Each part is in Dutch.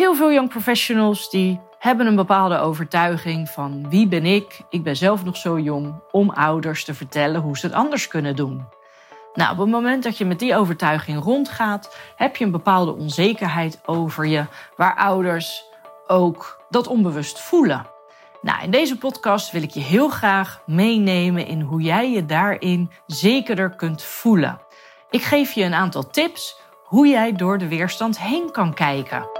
Heel veel young professionals die hebben een bepaalde overtuiging van wie ben ik? Ik ben zelf nog zo jong om ouders te vertellen hoe ze het anders kunnen doen. Nou, op het moment dat je met die overtuiging rondgaat, heb je een bepaalde onzekerheid over je, waar ouders ook dat onbewust voelen. Nou, in deze podcast wil ik je heel graag meenemen in hoe jij je daarin zekerder kunt voelen. Ik geef je een aantal tips hoe jij door de weerstand heen kan kijken.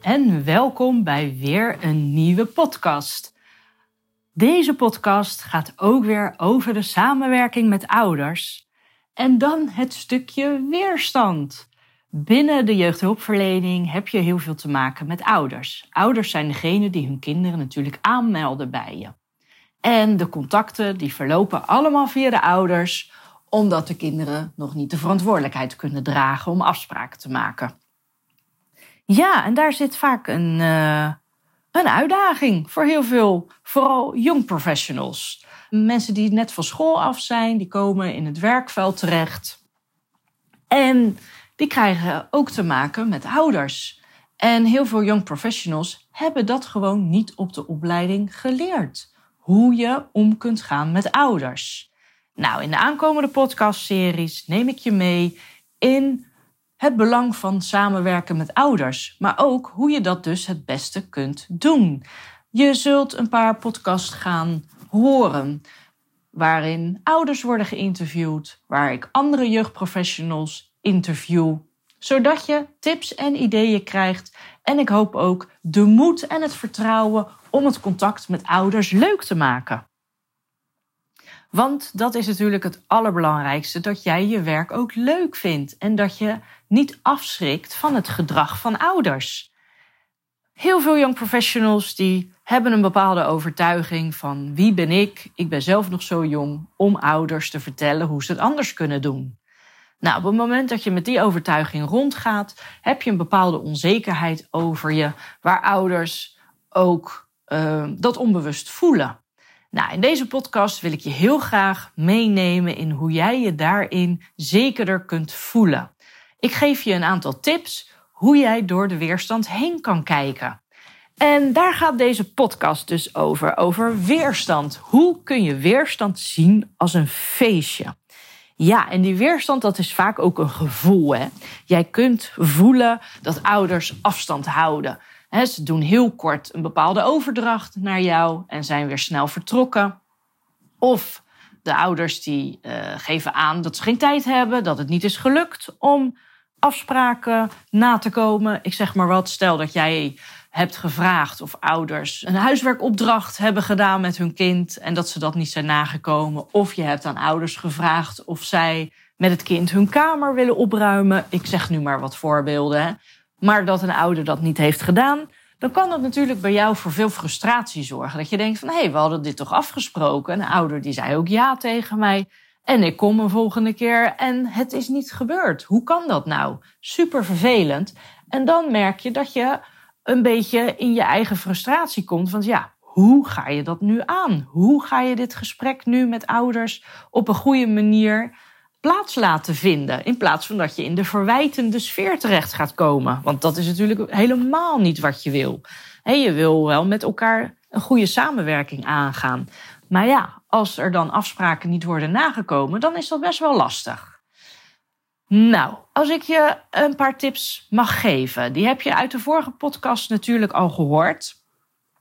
En welkom bij weer een nieuwe podcast. Deze podcast gaat ook weer over de samenwerking met ouders en dan het stukje weerstand. Binnen de jeugdhulpverlening heb je heel veel te maken met ouders. Ouders zijn degene die hun kinderen natuurlijk aanmelden bij je. En de contacten die verlopen allemaal via de ouders, omdat de kinderen nog niet de verantwoordelijkheid kunnen dragen om afspraken te maken. Ja, en daar zit vaak een, uh, een uitdaging voor heel veel, vooral young professionals. Mensen die net van school af zijn, die komen in het werkveld terecht. En die krijgen ook te maken met ouders. En heel veel young professionals hebben dat gewoon niet op de opleiding geleerd. Hoe je om kunt gaan met ouders. Nou, in de aankomende podcastseries neem ik je mee in het belang van samenwerken met ouders, maar ook hoe je dat dus het beste kunt doen. Je zult een paar podcasts gaan horen waarin ouders worden geïnterviewd, waar ik andere jeugdprofessionals interview, zodat je tips en ideeën krijgt en ik hoop ook de moed en het vertrouwen om het contact met ouders leuk te maken. Want dat is natuurlijk het allerbelangrijkste, dat jij je werk ook leuk vindt en dat je niet afschrikt van het gedrag van ouders. Heel veel young professionals die hebben een bepaalde overtuiging van wie ben ik? Ik ben zelf nog zo jong om ouders te vertellen hoe ze het anders kunnen doen. Nou, op het moment dat je met die overtuiging rondgaat, heb je een bepaalde onzekerheid over je, waar ouders ook uh, dat onbewust voelen. Nou, in deze podcast wil ik je heel graag meenemen in hoe jij je daarin zekerder kunt voelen. Ik geef je een aantal tips hoe jij door de weerstand heen kan kijken. En daar gaat deze podcast dus over, over weerstand. Hoe kun je weerstand zien als een feestje? Ja, en die weerstand, dat is vaak ook een gevoel. Hè? Jij kunt voelen dat ouders afstand houden. Ze doen heel kort een bepaalde overdracht naar jou en zijn weer snel vertrokken. Of de ouders die uh, geven aan dat ze geen tijd hebben, dat het niet is gelukt om afspraken na te komen. Ik zeg maar wat, stel dat jij hebt gevraagd of ouders een huiswerkopdracht hebben gedaan met hun kind en dat ze dat niet zijn nagekomen. Of je hebt aan ouders gevraagd of zij met het kind hun kamer willen opruimen. Ik zeg nu maar wat voorbeelden. Maar dat een ouder dat niet heeft gedaan, dan kan dat natuurlijk bij jou voor veel frustratie zorgen. Dat je denkt van hé, hey, we hadden dit toch afgesproken. Een ouder die zei ook ja tegen mij. En ik kom een volgende keer en het is niet gebeurd. Hoe kan dat nou? Super vervelend. En dan merk je dat je een beetje in je eigen frustratie komt. Want ja, hoe ga je dat nu aan? Hoe ga je dit gesprek nu met ouders op een goede manier plaats laten vinden? In plaats van dat je in de verwijtende sfeer terecht gaat komen. Want dat is natuurlijk helemaal niet wat je wil. je wil wel met elkaar een goede samenwerking aangaan. Maar ja, als er dan afspraken niet worden nagekomen, dan is dat best wel lastig. Nou, als ik je een paar tips mag geven, die heb je uit de vorige podcast natuurlijk al gehoord.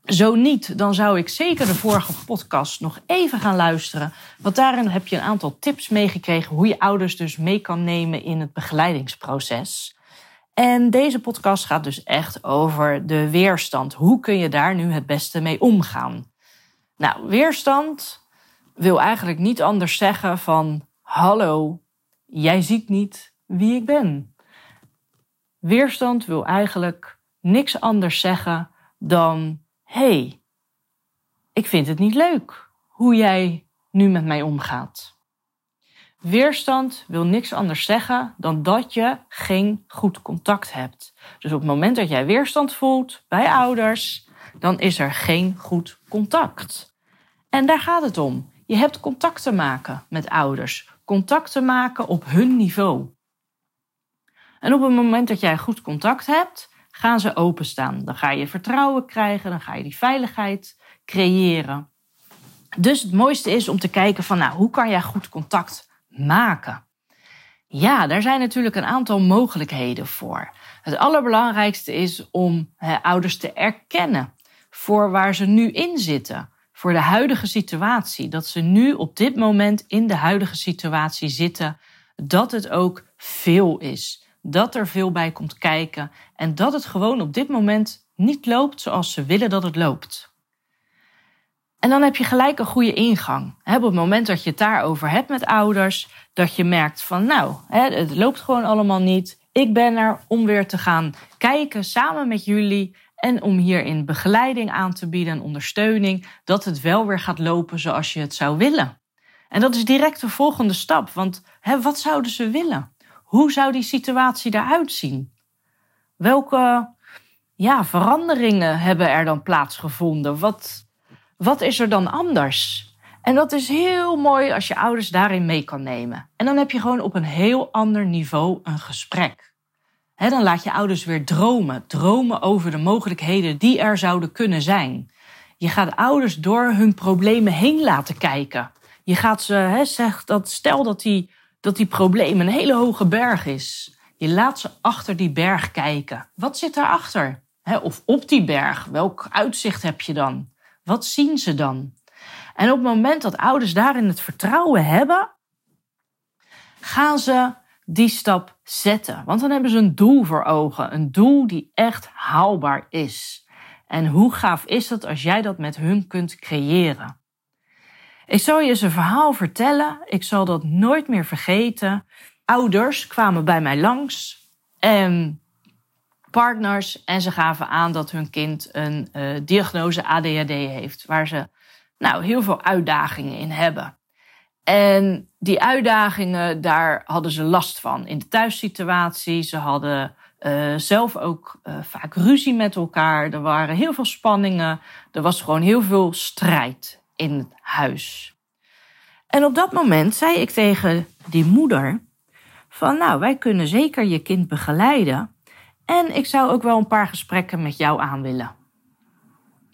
Zo niet, dan zou ik zeker de vorige podcast nog even gaan luisteren. Want daarin heb je een aantal tips meegekregen hoe je ouders dus mee kan nemen in het begeleidingsproces. En deze podcast gaat dus echt over de weerstand. Hoe kun je daar nu het beste mee omgaan? Nou, weerstand wil eigenlijk niet anders zeggen van: Hallo, jij ziet niet wie ik ben. Weerstand wil eigenlijk niks anders zeggen dan: hey, ik vind het niet leuk hoe jij nu met mij omgaat. Weerstand wil niks anders zeggen dan dat je geen goed contact hebt. Dus op het moment dat jij weerstand voelt bij ouders, dan is er geen goed contact. En daar gaat het om. Je hebt contact te maken met ouders. Contact te maken op hun niveau. En op het moment dat jij goed contact hebt, gaan ze openstaan. Dan ga je vertrouwen krijgen, dan ga je die veiligheid creëren. Dus het mooiste is om te kijken van, nou, hoe kan jij goed contact maken? Ja, daar zijn natuurlijk een aantal mogelijkheden voor. Het allerbelangrijkste is om ouders te erkennen voor waar ze nu in zitten. Voor de huidige situatie. Dat ze nu op dit moment in de huidige situatie zitten. Dat het ook veel is dat er veel bij komt kijken en dat het gewoon op dit moment niet loopt zoals ze willen dat het loopt. En dan heb je gelijk een goede ingang. Op het moment dat je het daarover hebt met ouders, dat je merkt van nou, het loopt gewoon allemaal niet. Ik ben er om weer te gaan kijken samen met jullie en om hierin begeleiding aan te bieden en ondersteuning, dat het wel weer gaat lopen zoals je het zou willen. En dat is direct de volgende stap, want hè, wat zouden ze willen? Hoe zou die situatie eruit zien? Welke ja, veranderingen hebben er dan plaatsgevonden? Wat, wat is er dan anders? En dat is heel mooi als je ouders daarin mee kan nemen. En dan heb je gewoon op een heel ander niveau een gesprek. dan laat je ouders weer dromen. Dromen over de mogelijkheden die er zouden kunnen zijn. Je gaat ouders door hun problemen heen laten kijken. Je gaat ze, he, zeg dat, stel dat die dat die probleem een hele hoge berg is. Je laat ze achter die berg kijken. Wat zit daarachter? Of op die berg? Welk uitzicht heb je dan? Wat zien ze dan? En op het moment dat ouders daarin het vertrouwen hebben, gaan ze die stap zetten. Want dan hebben ze een doel voor ogen. Een doel die echt haalbaar is. En hoe gaaf is het als jij dat met hun kunt creëren? Ik zal je eens een verhaal vertellen. Ik zal dat nooit meer vergeten. Ouders kwamen bij mij langs en partners en ze gaven aan dat hun kind een uh, diagnose ADHD heeft, waar ze nou heel veel uitdagingen in hebben. En die uitdagingen, daar hadden ze last van in de thuissituatie. Ze hadden uh, zelf ook uh, vaak ruzie met elkaar. Er waren heel veel spanningen. Er was gewoon heel veel strijd in het huis. En op dat moment zei ik tegen die moeder van nou, wij kunnen zeker je kind begeleiden en ik zou ook wel een paar gesprekken met jou aan willen.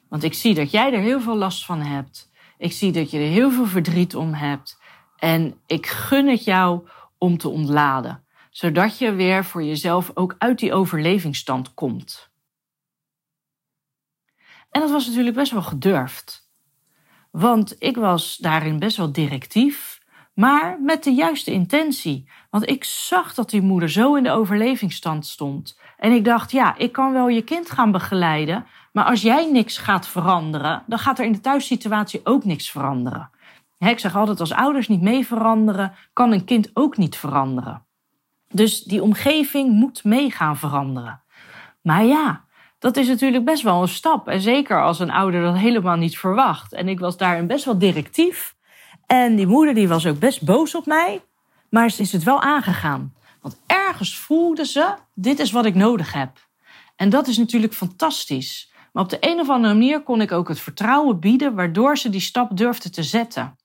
Want ik zie dat jij er heel veel last van hebt. Ik zie dat je er heel veel verdriet om hebt. En ik gun het jou om te ontladen, zodat je weer voor jezelf ook uit die overlevingsstand komt. En dat was natuurlijk best wel gedurfd. Want ik was daarin best wel directief, maar met de juiste intentie. Want ik zag dat die moeder zo in de overlevingsstand stond. En ik dacht, ja, ik kan wel je kind gaan begeleiden, maar als jij niks gaat veranderen, dan gaat er in de thuissituatie ook niks veranderen. Ik zeg altijd, als ouders niet mee veranderen, kan een kind ook niet veranderen. Dus die omgeving moet mee gaan veranderen. Maar ja, dat is natuurlijk best wel een stap. En zeker als een ouder dat helemaal niet verwacht. En ik was daarin best wel directief. En die moeder die was ook best boos op mij. Maar ze is het wel aangegaan. Want ergens voelde ze, dit is wat ik nodig heb. En dat is natuurlijk fantastisch. Maar op de een of andere manier kon ik ook het vertrouwen bieden, waardoor ze die stap durfde te zetten.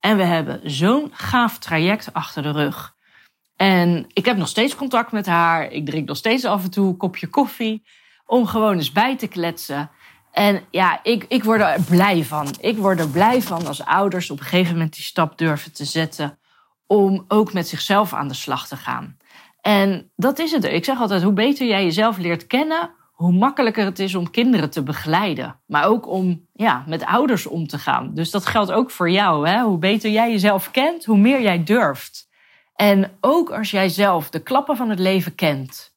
En we hebben zo'n gaaf traject achter de rug. En ik heb nog steeds contact met haar. Ik drink nog steeds af en toe een kopje koffie om gewoon eens bij te kletsen. En ja, ik, ik word er blij van. Ik word er blij van als ouders op een gegeven moment die stap durven te zetten om ook met zichzelf aan de slag te gaan. En dat is het. Ik zeg altijd, hoe beter jij jezelf leert kennen, hoe makkelijker het is om kinderen te begeleiden. Maar ook om ja, met ouders om te gaan. Dus dat geldt ook voor jou. Hè? Hoe beter jij jezelf kent, hoe meer jij durft. En ook als jij zelf de klappen van het leven kent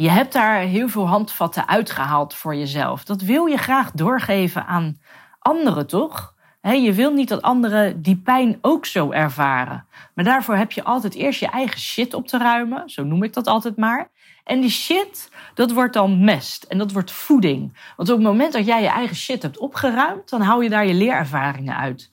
Je hebt daar heel veel handvatten uitgehaald voor jezelf. Dat wil je graag doorgeven aan anderen, toch? je wil niet dat anderen die pijn ook zo ervaren. Maar daarvoor heb je altijd eerst je eigen shit op te ruimen. Zo noem ik dat altijd maar. En die shit, dat wordt dan mest. En dat wordt voeding. Want op het moment dat jij je eigen shit hebt opgeruimd, dan hou je daar je leerervaringen uit.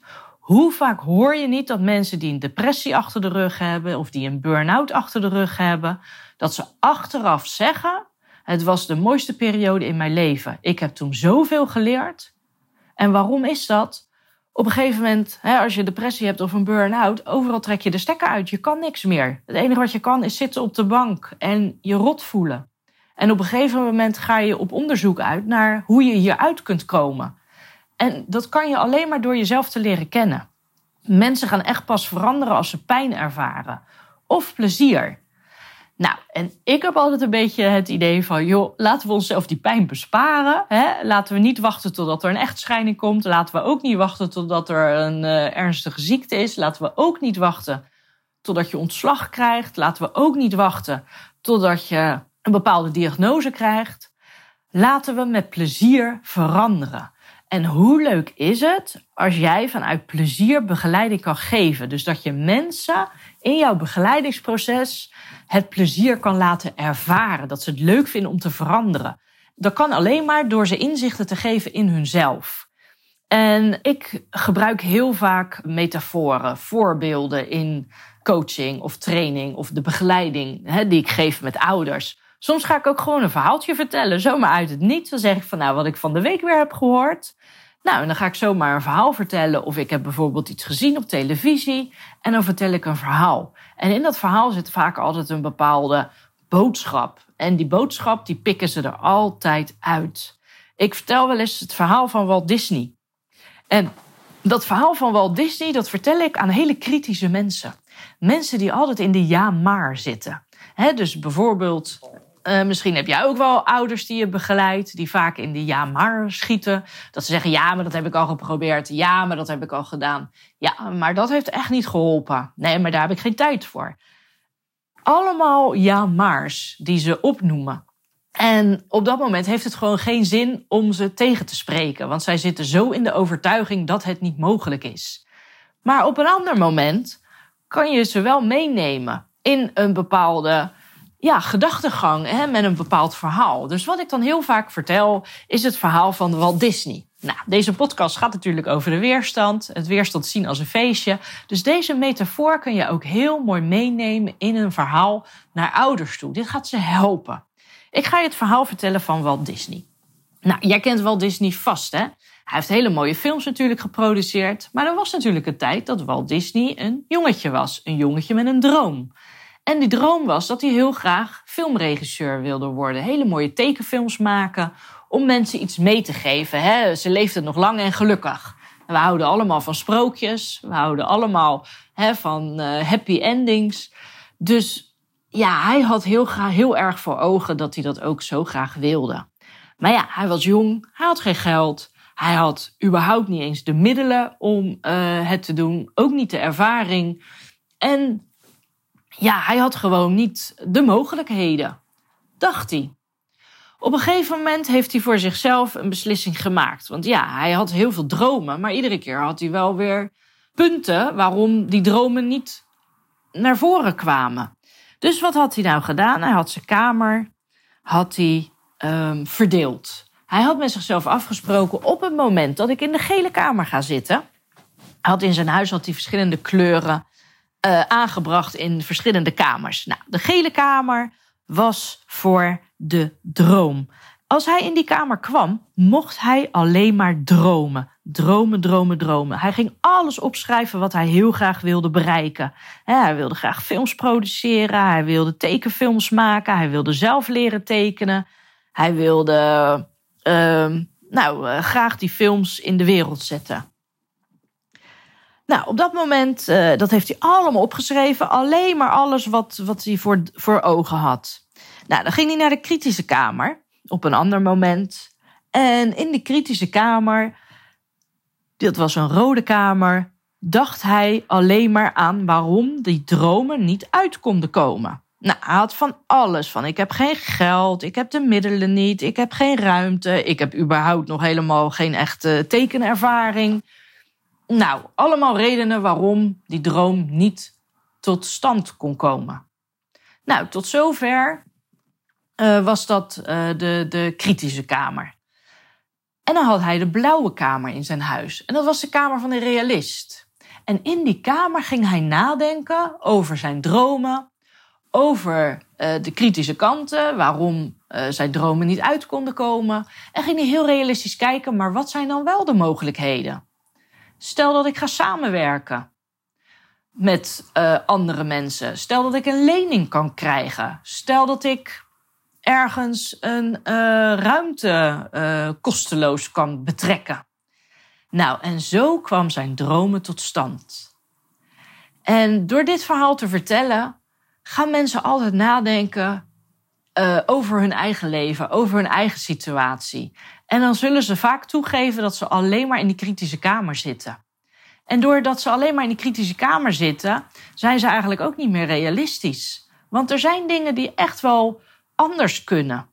Hoe vaak hoor je niet dat mensen die een depressie achter de rug hebben of die een burn-out achter de rug hebben, dat ze achteraf zeggen: Het was de mooiste periode in mijn leven. Ik heb toen zoveel geleerd. En waarom is dat? Op een gegeven moment, hè, als je depressie hebt of een burn-out, overal trek je de stekker uit. Je kan niks meer. Het enige wat je kan is zitten op de bank en je rot voelen. En op een gegeven moment ga je op onderzoek uit naar hoe je hieruit kunt komen. En dat kan je alleen maar door jezelf te leren kennen. Mensen gaan echt pas veranderen als ze pijn ervaren. Of plezier. Nou, en ik heb altijd een beetje het idee van, joh, laten we onszelf die pijn besparen. Hè? Laten we niet wachten totdat er een echtscheiding komt. Laten we ook niet wachten totdat er een uh, ernstige ziekte is. Laten we ook niet wachten totdat je ontslag krijgt. Laten we ook niet wachten totdat je een bepaalde diagnose krijgt. Laten we met plezier veranderen. En hoe leuk is het als jij vanuit plezier begeleiding kan geven? Dus dat je mensen in jouw begeleidingsproces het plezier kan laten ervaren. Dat ze het leuk vinden om te veranderen. Dat kan alleen maar door ze inzichten te geven in hunzelf. En ik gebruik heel vaak metaforen, voorbeelden in coaching of training of de begeleiding hè, die ik geef met ouders. Soms ga ik ook gewoon een verhaaltje vertellen, zomaar uit het niets. Dan zeg ik van nou wat ik van de week weer heb gehoord. Nou, en dan ga ik zomaar een verhaal vertellen. Of ik heb bijvoorbeeld iets gezien op televisie. En dan vertel ik een verhaal. En in dat verhaal zit vaak altijd een bepaalde boodschap. En die boodschap, die pikken ze er altijd uit. Ik vertel wel eens het verhaal van Walt Disney. En dat verhaal van Walt Disney, dat vertel ik aan hele kritische mensen. Mensen die altijd in de ja-maar zitten. dus bijvoorbeeld uh, misschien heb jij ook wel ouders die je begeleidt, die vaak in de ja maar schieten. Dat ze zeggen, ja, maar dat heb ik al geprobeerd. Ja, maar dat heb ik al gedaan. Ja, maar dat heeft echt niet geholpen. Nee, maar daar heb ik geen tijd voor. Allemaal ja maars die ze opnoemen. En op dat moment heeft het gewoon geen zin om ze tegen te spreken. Want zij zitten zo in de overtuiging dat het niet mogelijk is. Maar op een ander moment kan je ze wel meenemen in een bepaalde ja, gedachtegang hè, met een bepaald verhaal. Dus wat ik dan heel vaak vertel, is het verhaal van Walt Disney. Nou, deze podcast gaat natuurlijk over de weerstand, het weerstand zien als een feestje. Dus deze metafoor kun je ook heel mooi meenemen in een verhaal naar ouders toe. Dit gaat ze helpen. Ik ga je het verhaal vertellen van Walt Disney. Nou, jij kent Walt Disney vast, hè? Hij heeft hele mooie films natuurlijk geproduceerd. Maar er was natuurlijk een tijd dat Walt Disney een jongetje was. Een jongetje met een droom. En die droom was dat hij heel graag filmregisseur wilde worden. Hele mooie tekenfilms maken om mensen iets mee te geven. Hè? Ze leefden nog lang en gelukkig. we houden allemaal van sprookjes. We houden allemaal hè, van uh, happy endings. Dus ja, hij had heel, graag, heel erg voor ogen dat hij dat ook zo graag wilde. Maar ja, hij was jong, hij had geen geld. Hij had überhaupt niet eens de middelen om uh, het te doen, ook niet de ervaring. En ja, hij had gewoon niet de mogelijkheden, dacht hij. Op een gegeven moment heeft hij voor zichzelf een beslissing gemaakt. Want ja, hij had heel veel dromen, maar iedere keer had hij wel weer punten waarom die dromen niet naar voren kwamen. Dus wat had hij nou gedaan? Hij had zijn kamer had hij, um, verdeeld. Hij had met zichzelf afgesproken op het moment dat ik in de gele kamer ga zitten. Had in zijn huis had hij verschillende kleuren uh, aangebracht in verschillende kamers. Nou, de gele kamer was voor de droom. Als hij in die kamer kwam, mocht hij alleen maar dromen. Dromen, dromen, dromen. Hij ging alles opschrijven wat hij heel graag wilde bereiken. Hij wilde graag films produceren, hij wilde tekenfilms maken, hij wilde zelf leren tekenen. Hij wilde uh, nou, uh, graag die films in de wereld zetten. Nou, op dat moment, uh, dat heeft hij allemaal opgeschreven. Alleen maar alles wat, wat hij voor, voor ogen had. Nou, dan ging hij naar de kritische kamer op een ander moment. En in die kritische kamer, dat was een rode kamer, dacht hij alleen maar aan waarom die dromen niet uit konden komen. Nou, hij had van alles. Van ik heb geen geld, ik heb de middelen niet, ik heb geen ruimte, ik heb überhaupt nog helemaal geen echte tekenervaring. Nou, allemaal redenen waarom die droom niet tot stand kon komen. Nou, tot zover uh, was dat uh, de, de kritische kamer. En dan had hij de blauwe kamer in zijn huis. En dat was de kamer van de realist. En in die kamer ging hij nadenken over zijn dromen, over uh, de kritische kanten, waarom zijn dromen niet uit konden komen. En ging hij heel realistisch kijken, maar wat zijn dan wel de mogelijkheden? Stel dat ik ga samenwerken met uh, andere mensen. Stel dat ik een lening kan krijgen. Stel dat ik ergens een uh, ruimte uh, kosteloos kan betrekken. Nou, en zo kwam zijn dromen tot stand. En door dit verhaal te vertellen, gaan mensen altijd nadenken over hun eigen leven, over hun eigen situatie. En dan zullen ze vaak toegeven dat ze alleen maar in die kritische kamer zitten. En doordat ze alleen maar in die kritische kamer zitten, zijn ze eigenlijk ook niet meer realistisch. Want er zijn dingen die echt wel anders kunnen.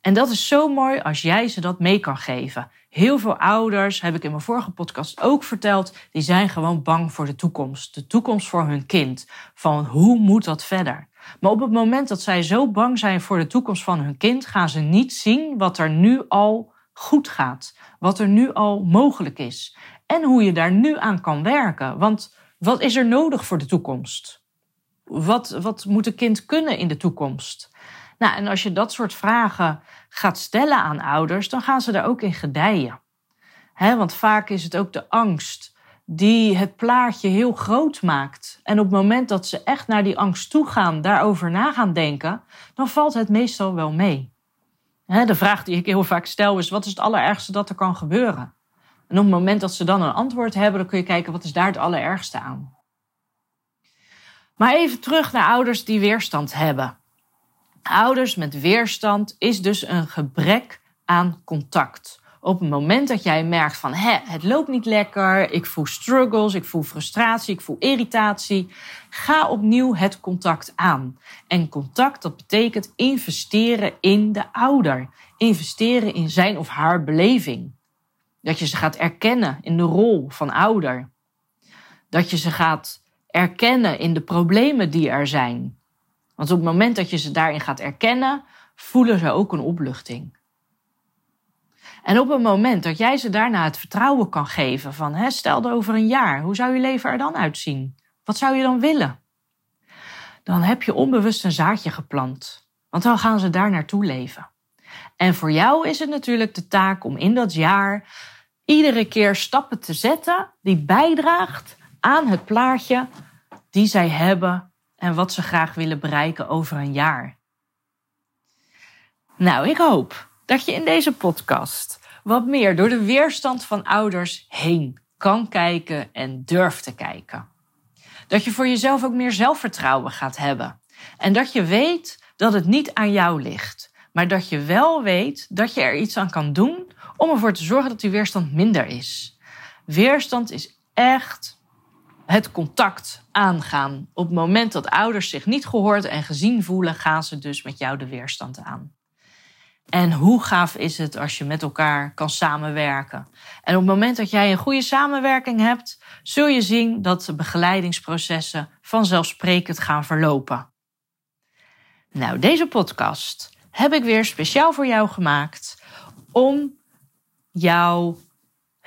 En dat is zo mooi als jij ze dat mee kan geven. Heel veel ouders, heb ik in mijn vorige podcast ook verteld, die zijn gewoon bang voor de toekomst. De toekomst voor hun kind. Van hoe moet dat verder? Maar op het moment dat zij zo bang zijn voor de toekomst van hun kind, gaan ze niet zien wat er nu al goed gaat. Wat er nu al mogelijk is. En hoe je daar nu aan kan werken. Want wat is er nodig voor de toekomst? Wat, wat moet een kind kunnen in de toekomst? Nou, en als je dat soort vragen gaat stellen aan ouders, dan gaan ze daar ook in gedijen. want vaak is het ook de angst die het plaatje heel groot maakt. En op het moment dat ze echt naar die angst toe gaan, daarover na gaan denken, dan valt het meestal wel mee. de vraag die ik heel vaak stel is: wat is het allerergste dat er kan gebeuren? En op het moment dat ze dan een antwoord hebben, dan kun je kijken wat is daar het allerergste aan. Maar even terug naar ouders die weerstand hebben. Ouders met weerstand is dus een gebrek aan contact. Op het moment dat jij merkt van Hé, het loopt niet lekker, ik voel struggles, ik voel frustratie, ik voel irritatie, ga opnieuw het contact aan. En contact, dat betekent investeren in de ouder, investeren in zijn of haar beleving. Dat je ze gaat erkennen in de rol van ouder. Dat je ze gaat erkennen in de problemen die er zijn. Want op het moment dat je ze daarin gaat erkennen, voelen ze ook een opluchting. En op het moment dat jij ze daarna het vertrouwen kan geven van, hè, stel over een jaar, hoe zou je leven er dan uitzien? Wat zou je dan willen? Dan heb je onbewust een zaadje geplant. Want dan gaan ze daar naartoe leven. En voor jou is het natuurlijk de taak om in dat jaar iedere keer stappen te zetten die bijdraagt aan het plaatje die zij hebben en wat ze graag willen bereiken over een jaar. Nou, ik hoop dat je in deze podcast wat meer door de weerstand van ouders heen kan kijken en durft te kijken. Dat je voor jezelf ook meer zelfvertrouwen gaat hebben. En dat je weet dat het niet aan jou ligt, maar dat je wel weet dat je er iets aan kan doen om ervoor te zorgen dat die weerstand minder is. Weerstand is echt het contact aangaan. Op het moment dat ouders zich niet gehoord en gezien voelen, gaan ze dus met jou de weerstand aan. En hoe gaaf is het als je met elkaar kan samenwerken? En op het moment dat jij een goede samenwerking hebt, zul je zien dat de begeleidingsprocessen vanzelfsprekend gaan verlopen. Nou, deze podcast heb ik weer speciaal voor jou gemaakt om jou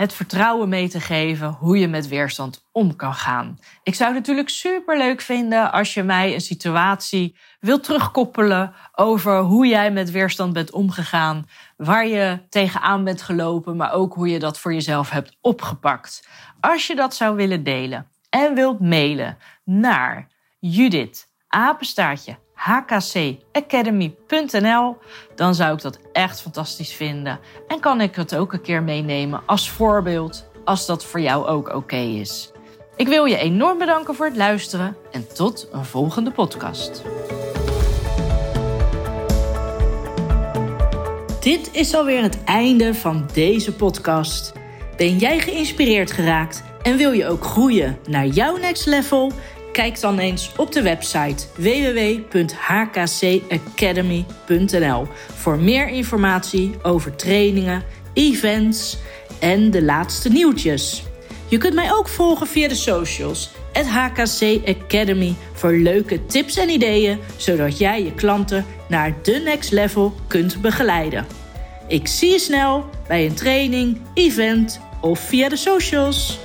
het vertrouwen mee te geven hoe je met weerstand om kan gaan. Ik zou het natuurlijk super leuk vinden als je mij een situatie wilt terugkoppelen over hoe jij met weerstand bent omgegaan, waar je tegenaan bent gelopen, maar ook hoe je dat voor jezelf hebt opgepakt. Als je dat zou willen delen en wilt mailen naar Judith apenstaartje hkcacademy.nl, dan zou ik dat echt fantastisch vinden. En kan ik het ook een keer meenemen als voorbeeld, als dat voor jou ook oké is. Ik wil je enorm bedanken voor het luisteren en tot een volgende podcast. Dit is alweer het einde van deze podcast. Ben jij geïnspireerd geraakt en wil je ook groeien naar jouw next level? Kijk dan eens op de website www.hkcacademy.nl voor meer informatie over trainingen, events en de laatste nieuwtjes. Je kunt mij ook volgen via de socials, het HKC Academy, voor leuke tips en ideeën, zodat jij je klanten naar de next level kunt begeleiden. Ik zie je snel bij een training, event of via de socials.